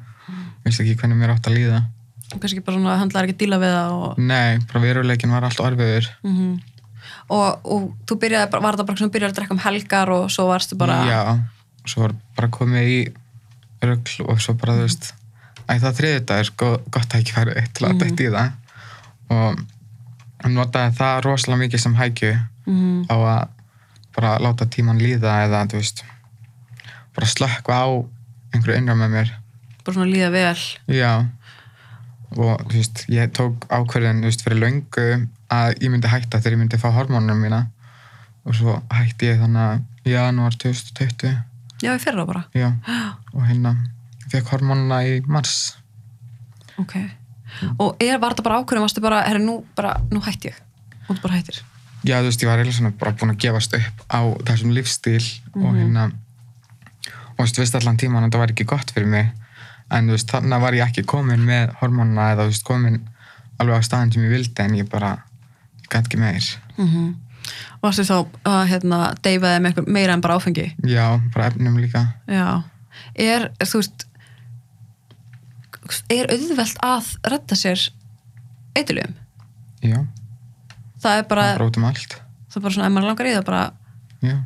vissi ekki hvernig mér átt að líða. Kannski bara svona handlar ekki að díla við það og, Nei, bara veruleikin var allt orfiður mm og, og þú byrjaði, var það bara svona byrjaði að drekka um helgar og svo varstu bara Já, svo var bara komið í rögl og svo bara þú veist æ, það þriði þetta er go gott tækifæri til að Mhm. dætt í það og notaði það rosalega mikið sem hækju mm á að bara láta tíman líða eða þú veist bara slökka á einhverju innra með mér bara svona líða vel. já og þú veist, ég tók ákverðin þú veist, fyrir löngu að ég myndi hætta þegar ég myndi fá hormónunum mína og svo hætti ég þannig í janúar 2020 Já, í fyrra bara. já, og hérna fekk hormónuna í mars Ok. Og er, var þetta bara ákveðum, varstu bara, herri, nú, bara, nú hætti ég. Og þú bara hættir. já, þú veist, ég var eiginlega bara búin að gefast upp á þessum lífstíl og Mhm. hérna og þú veist, veist allan tíman að þetta var ekki gott fyrir mig en þú veist, þannig var ég ekki komin með hormónuna eða þú veist, komin alveg á staðin sem ég vildi en ég bara gæti ekki meir. Mm Varstu þá að hérna, deyfaði með eitthvað meira en bara áfengi? já, bara efnum líka. Já. Er, þú veist, er auðvelt að redda sér eitthulum? já, Það er bara, allt. Það er bara svona, ef maður langar í það bara, já,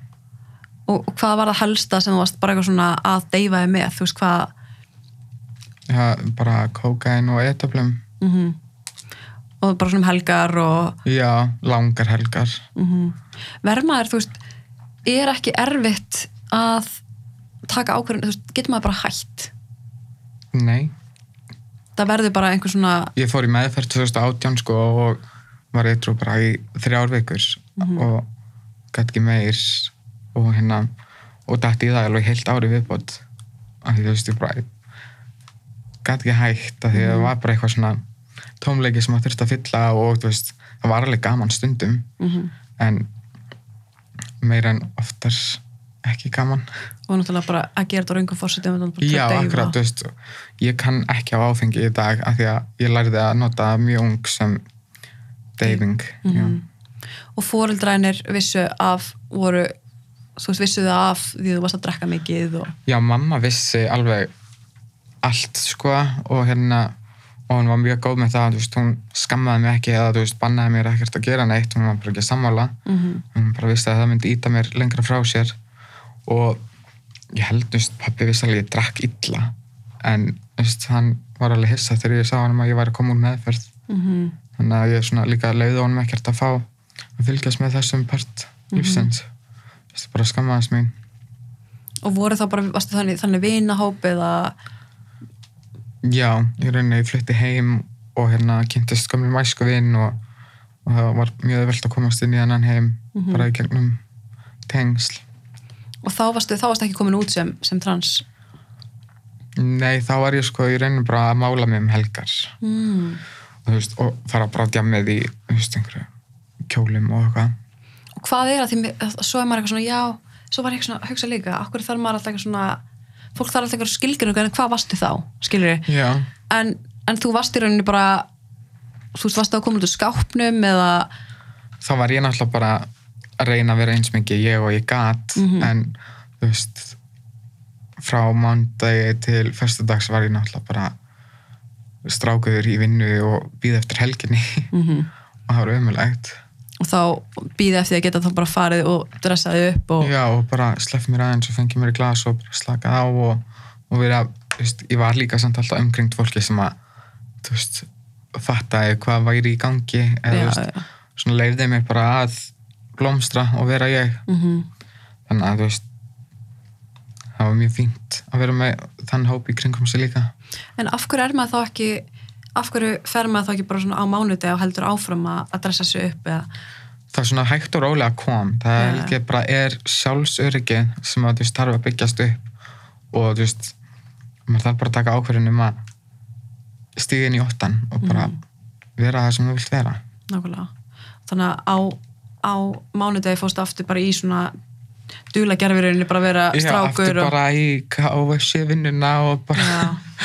og, og hvað var það helsta sem þú varst bara eitthvað svona að deyfaði með, þú veist hvað, já bara kókain og etablum mm og bara svona um helgar og, já, langar helgar. Mm vermaður, þú veist, er ekki erfitt að taka ákvörðin, þú veist, getur maður bara hætt? nei, Það verður bara einhver svona, ég fór í meðferð 2018 sko og var eitthvað bara í þrjár vikur og gæti ekki meir og hérna og dætti í það alveg heilt ári viðbót. Af því þú veist ég bara gæti ekki hægt af því að það var bara eitthvað svona tómleiki sem maður þurfti að fylla og veist það var alveg gaman stundum mm en meira en oftar ekki gaman og náttúrulega bara að gera þetta á raungum fórsetum Já, akkurat, þú veist, ég kann ekki á áfengi í dag af því að ég lærði að nota mjög ung sem deyfing. Mhm. og fóreldrænir vissu af voru, þú veist, vissu það af því þú varst að drekka mikið og Já, mamma vissi alveg allt, sko, og hérna, og hún var mjög góð með það, veist, hún skammaði mig ekki eða, veist, bannaði mér ekkert að gera neitt, hún var bara ekki að sammála, mm -hmm. hún bara vissi að það myndi íta mér lengra frá sér og ég held, veist, pappi vissi alveg að ég drakk illa, en, hann var alveg hissa þegar ég sá hann að ég væri að koma úr meðferð. Mhm. þannig að ég líka leiði honum ekkert að fá að fylgjast með þessum part lífsins þú veist, bara skammaðast mín og voru þá bara, þannig, þannig vinahóp eða, já, ég rauninni ég flutti heim og hérna kynntist gömlu mæsku vinn og, og það var mjög velt að komast inn í annan heim Mhm. bara í gegnum tengsl og þá varstu, þá varstu ekki komin út sem, sem trans nei, þá var ég sko í rauninni bara að mála mig um helgar mm. og, veist, og fara bara að djammið í þú veist, einhverju kjólum og eitthvað og hvað er að því, svo er maður eitthvað svona, já svo var ég eitthvað svona hugsa líka, okkur þarf maður alltaf eitthvað svona fólk þarf alltaf eitthvað skilgjörnum en hvað varstu þá, skilur já, en, en þú varst í rauninni bara þú koma út úr skápnum eða, þá var ég náttúrulega bara að reyna að vera eins mikið ég og ég gat Mhm. en þú veist frá mándagi til fyrstudags var ég náttúrulega bara strákuður í vinnu og býð eftir helginni. Mm <laughs> og það var umulegt og þá býði eftir að geta þá bara farið og dressaði upp og já og bara slepp mér aðeins og fengi mér í glas og bara slakað á og, og vera, þú veist, ég var líka samt alltaf umkringt fólki sem að þú veist, fattaði hvað væri í gangi eða þú veist, svona leifði mér bara að blómstra og vera ég. Mm þannig að þú veist það var mjög fínt að vera með þann hóp í kringum sig líka. En af hverju er maður þá ekki af hverju fer maður þá ekki bara svona á mánudegi og heldur áfram að, að dressa sig upp eða, það er svona hægt og rólega kom það er ekki bara er sjálfsöryggi sem að þú veist þarf að byggjast upp og þú veist maður þarf bara að taka ákverðin um að stíða inn í óttan og bara Mhm. vera það sem þú vilt vera. Nákvæmlega. Þannig að á, á mánudegi fórstu aftur bara í svona dula gerfirinu bara vera Já, strákur aftur og, bara í KFC vinnuna og bara, já,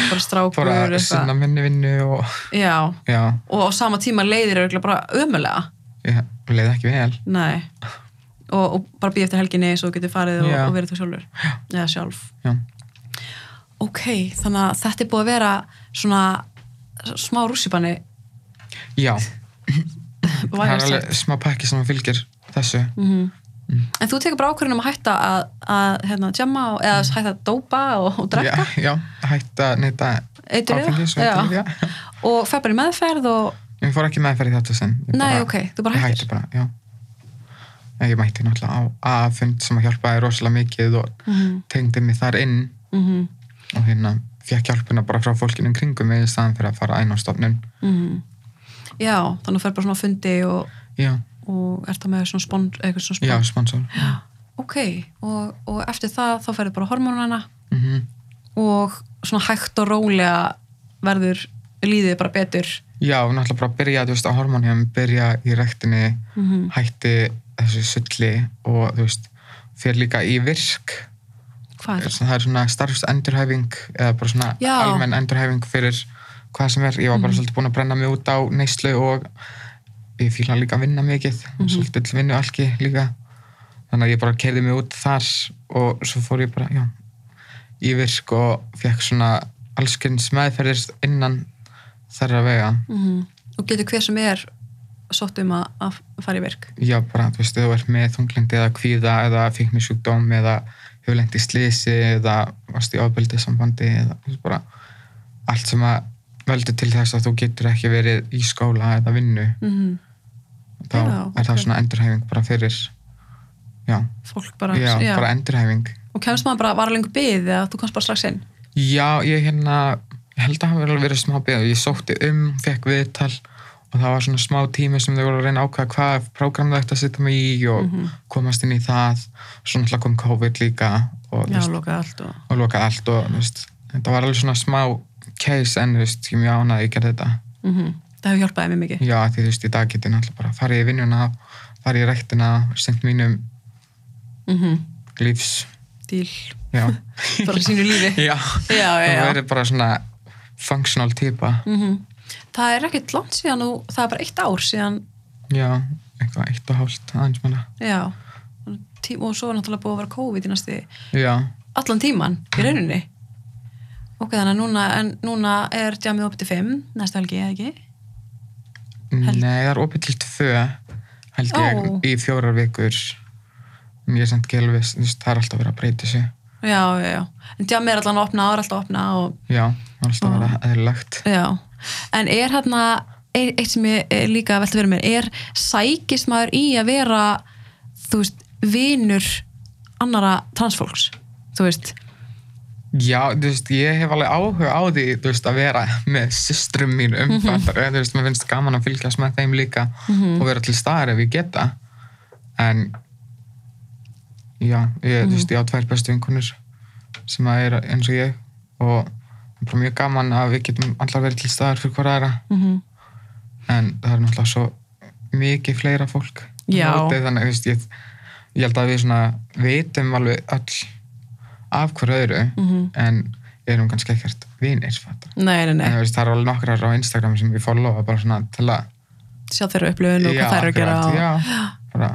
bara strákur bara sinna minni vinnu og já, já, og á sama tíma leiðir eru bara ömulega ég leið ekki vel. Og, og bara býð eftir helginni svo getur farið og, verið þú sjálfur. Eða sjálf. Já, ok, þannig að þetta er búið að vera svona smá rússipanni. Já. <laughs> Það er alveg smá pakki sem fylgir þessu. Mm en þú tekur bara ákvörðin um að hætta að, að hérna, jamma og, eða hætta að dópa og, og drekka. Já, já, hætt að neyta áfengis og fer bara í meðferð og ég fór ekki meðferð í þetta sinn. Ég Nei, bara- ok, þú bara ég hættir. hætti bara, ég mætti náttúrulega á aðfund sem að hjálpaði rosalega mikið og mm tengdi mig þar inn. -hmm. og hérna fekk hjálpina bara frá fólkinu kringum mig í staðan fyrir að fara einn á stofnun. Mm já, þannig að fer bara svona á fundi og, já, og ert það með svona spond, eitthvað svona já, spond sponsor ok, og, og eftir það þá ferðu bara hormónana mm og svona hægt og rólega verður líðið bara betur já, náttúrulega bara byrja þú veist, á hormónium, byrja í rektinni mm -hmm. hætti þessu sulli og þú veist, fyrir líka í virk hvað er það? það er svona starfsendurhæfing eða bara svona Já. almenn endurhæfing fyrir hvað sem er, ég var bara Mhm. svolítið búin að brenna mig út á neyslu og ég fíla líka að vinna mikið Mhm. svolítið til vinnu alki líka. Þannig að ég bara kerði mig út þar og svo fór ég bara, já í virk og fekk svona allskynns meðferðir innan þeirra vega. Mm og getur hver sem er sótt um að, að fara í virk? Já bara, þú veist, þú ert með þunglindi eða kvíða eða fíknisjúkdóm eða hefur lent í slisi eða varst í ofbeldi sambandi eða bara allt sem að veldur til þess að þú getur ekki verið í skóla eða vinnu. Mm þá Já, er það ok. svona endurhæfing bara fyrir já, fólk bara, já, bara endurhæfing. Og kemst maður bara, var að lengur byggð eða þú komst bara strax inn? Já, ég hérna held að það alveg verið smá beð ég sótti um, fekk viðtal og það var svona smá tími sem þau voru að reyna ákvæða hvað prógram það ætti að setja mig í og Mhm. komast inn í það. Svo náttúrulega kom COVID líka og, já, veist, lokaði allt og og loka allt og veist, þetta var alveg svona smá case en veist, ég mjög ánað að ég gerði þetta. Mm það hefur hjálpaði mér mikið. Já, því þú veist, í dag geti náttúrulega bara farið í vinnuna farið í rektina, sendt mínum mm lífs. Til já, <laughs> bara sínu lífi. <laughs> Já, já, já, já. verið bara svona functional típa. Mm það er ekkert langt síðan og það er bara eitt ár síðan já, eitthvað eitt og hálft aðeins meina já, og svo er náttúrulega búið að vera COVID í næsti já, allan tíman í rauninni. Ok, þannig að núna, núna er jamið opið til 5 næsta helgi, eða ekki? Held- nei, það er opið til tvö held ég, Ó. í fjórar vikur. Ég er samt gelvis, það er alltaf verið að breyta þessu. Já, já, já, en jamið er allan að opna er alltaf að opna og já, það er alltaf Ó. verið eðlilegt. Já, en er hérna eitt sem ég er líka að velta fyrir mér er sækist maður í að vera þú veist, vinur annara transfólks? Þú veist, Já, þú veist, ég hef alveg áhuga á því, veist, að vera með systrum mín um Mhm. mm þú veist, mér finnst gaman að fylgjast með þeim líka og vera til staðar ef ég geta. En já, ég, þú veist, ég á tvær bestu vinkunur sem að er eins og ég og það er mjög gaman að við getum allar verið til staðar fyrir hvora aðra. Mm en það er náttúrulega svo mikið fleira fólk Já. þannig, þú veist, ég, ég held að við svona vitum alveg öll af hverju öðru Mhm. en erum kannski ekkert vinir fattar. nei, nei, en nei þú veist, það eru alveg nokkrar á Instagram sem ég followa bara svona til að sjá þeirra upplifun og Já, hvað þær eru að gera og, já, <gasps> bara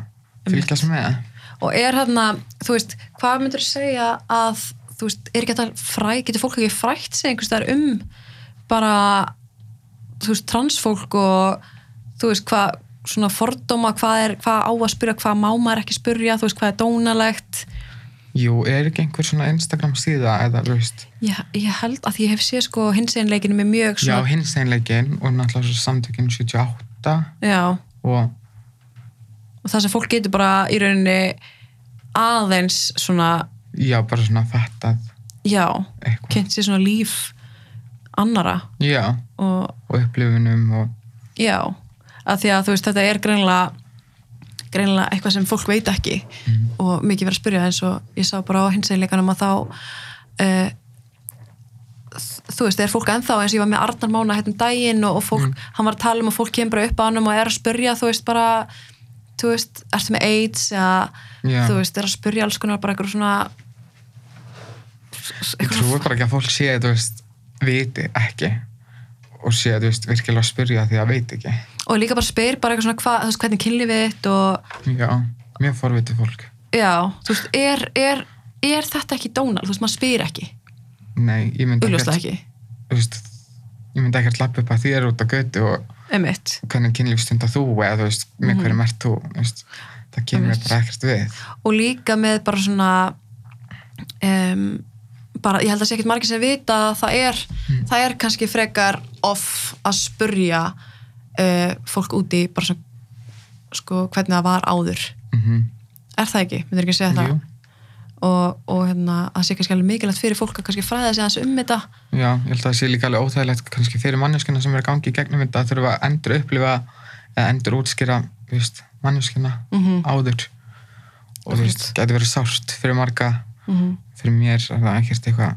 fylgjast með. Og er hérna, þú veist, hvað myndur þú segja að, þú veist, er ekki þetta fræ, getur fólk ekki frætt sig einhvers þar um bara þú veist, transfólk og þú veist, hvað svona fordóma, hvað er, hvað á að spyrja hvað má maður ekki spyrja, þú veist, hvað er dónalegt Jú, er ekki einhver svona Instagram síða eða, veist, ég, ég held að ég hef séð sko hinseginleikinu með mjög já, svona hins einleikin og náttúrulega samtökin 78 já, og og það sem fólk getur bara í rauninni aðeins svona já, bara svona fattað. Já, kynnt sér svona líf annara já, og og upplifunum og já, að því að þú veist þetta er greinilega greinilega eitthvað sem fólk veit ekki. Og mikið verið að spyrja eins og ég sá bara á hinsegleikanum að þá uh, þú veist, er fólk ennþá eins og ég var með Arnar Mána hérna um daginn og, og fólk, hann var að tala um og fólk kemur bara upp á hann og er að spyrja, þú veist, bara þú veist, ertu með AIDS eða Já. þú veist, er að spyrja alls konar bara eitthvað svona ég trúi bara ekki að fólk sé þú veist, viti ekki og sé þú veist, virkilega að spyrja því að veit ekki og líka bara spyr bara eitthvað svona hvað, þú veist, hvernig kynlífið þitt og já, mjög forvitið fólk. Já, þú veist, er, er, er þetta ekki dónal, þú veist, maður spyr ekki. Nei, ég myndi ekki, þú veist, ég myndi ekkert lappa upp að þér út á götu og emitt hvernig kynlíf stundar þú eða þú veist, með hverjum ert þú veist, það kemur mér Einmitt. bara ekkert við. Og líka með bara svona um, bara, ég held að sé ekkert margir sem vita að það er, það er kannski frekar off að spurja uh, fólk úti bara svona sko, hvernig það var áður. Mm er það ekki, myndir ekki að segja það? Jú. og, og hérna, að sé kannski alveg mikilvægt fyrir fólk að kannski fræða sig aðeins um þetta. Já, ég held að það sé líka alveg óþægilegt kannski fyrir manneskina sem er að gangi í gegnum þetta að þurfa að endur upplifa eða endur útskýra manneskina Mhm. áður. Og þú veist, getur verið sárt fyrir marga mm -hmm. fyrir mér er það ekkert eitthvað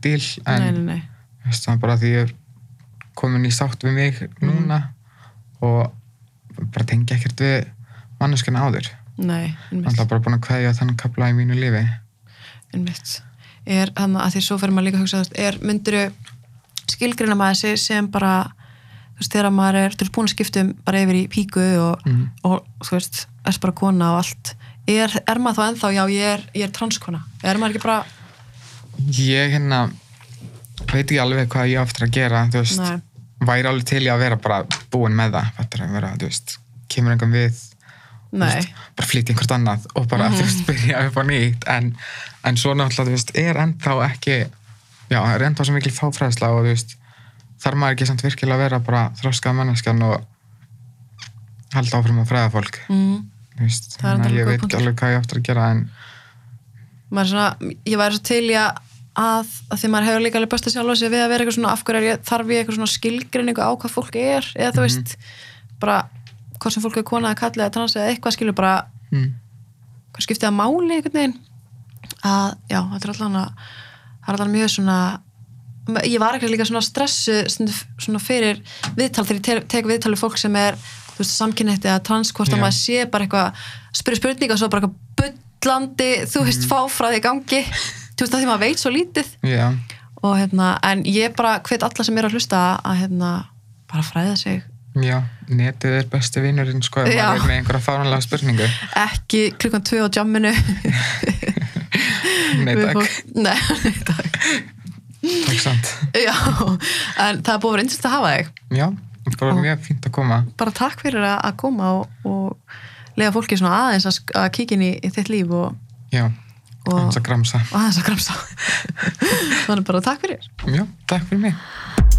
deal en það er bara því ég er komin í sátt við mig núna og bara tengja ekkert við manneskina áður nei einmitt. alltaf bara búin að kveðja þannig kapla í mínu lífi einmitt er hann að því svo fyrir maður líka að hugsa er mynduru skilgrina maður sig sem bara þú veist þegar maður er, þú veist búin að skiptum bara yfir í píku og, Mhm. og þú veist, er bara kona og allt er, er maður þá ennþá, já ég er, ég er transkona, er maður ekki bara ég hérna veit ekki alveg hvað ég á eftir að gera þú veist, Nei. Væri alveg til í að vera bara búin með það, fattar að vera, þú veist kemur einhvern við, veist, bara flytja einhvert annað og bara, þú veist, byrja upp á nýtt. En, en svo náttúrulega, þú veist, er ennþá ekki, já, er ennþá svo mikil fáfræðsla og þú veist þarf maður ekki samt virkilega að vera bara þróskað manneskjan og halda áfram að fræða fólk. Mm, þú veist, er þannig að ég veit ekki alveg hvað ég á eftir að gera en er svona, ég væri svo til í að að, að því maður hefur líka alveg besta sjálf sig við að vera eitthvað svona, af hverju er ég, þarf ég eitthvað svona skilgreiningu á hvað fólk er? Eða þú veist, bara hvort sem fólk er kona eða kallið eða trans eða eitthvað skilur bara mm, hvað skiptið að máli einhvern veginn? Að, já, þetta er allan að það er allan mjög svona ég var ekki líka svona stressu svona fyrir viðtal þegar ég te- tek viðtal við fólk sem er, þú veist, samkynnitt eða trans, hvort að maður sé bara eitthvað spyrir spurninga og svo bara eitthvað bullandi, þú veist, Mhm. fáfræði í gangi þú veist, það því maður veit svo lítið. Já, og hérna, en ég bara hvet alla sem er að hlusta að hérna, bara fræða sig. Já, netið er besti vinurinn sko, ef maður er með einhverja fáránlega spurningu. Ekki klukkan tvö á jamminu. <laughs> Nei takk, Nei, <laughs> nei, takk. Takk samt. Já, en það er vera einstætt að hafa þig. Já, bara Og- mjög fínt að koma. bara takk fyrir að koma og, og lega fólki svona aðeins að kíkja inn í, í þitt líf og, já, og, hans að gramsa. og aðeins að gramsa. <laughs> Þannig bara takk fyrir. Já, takk fyrir mig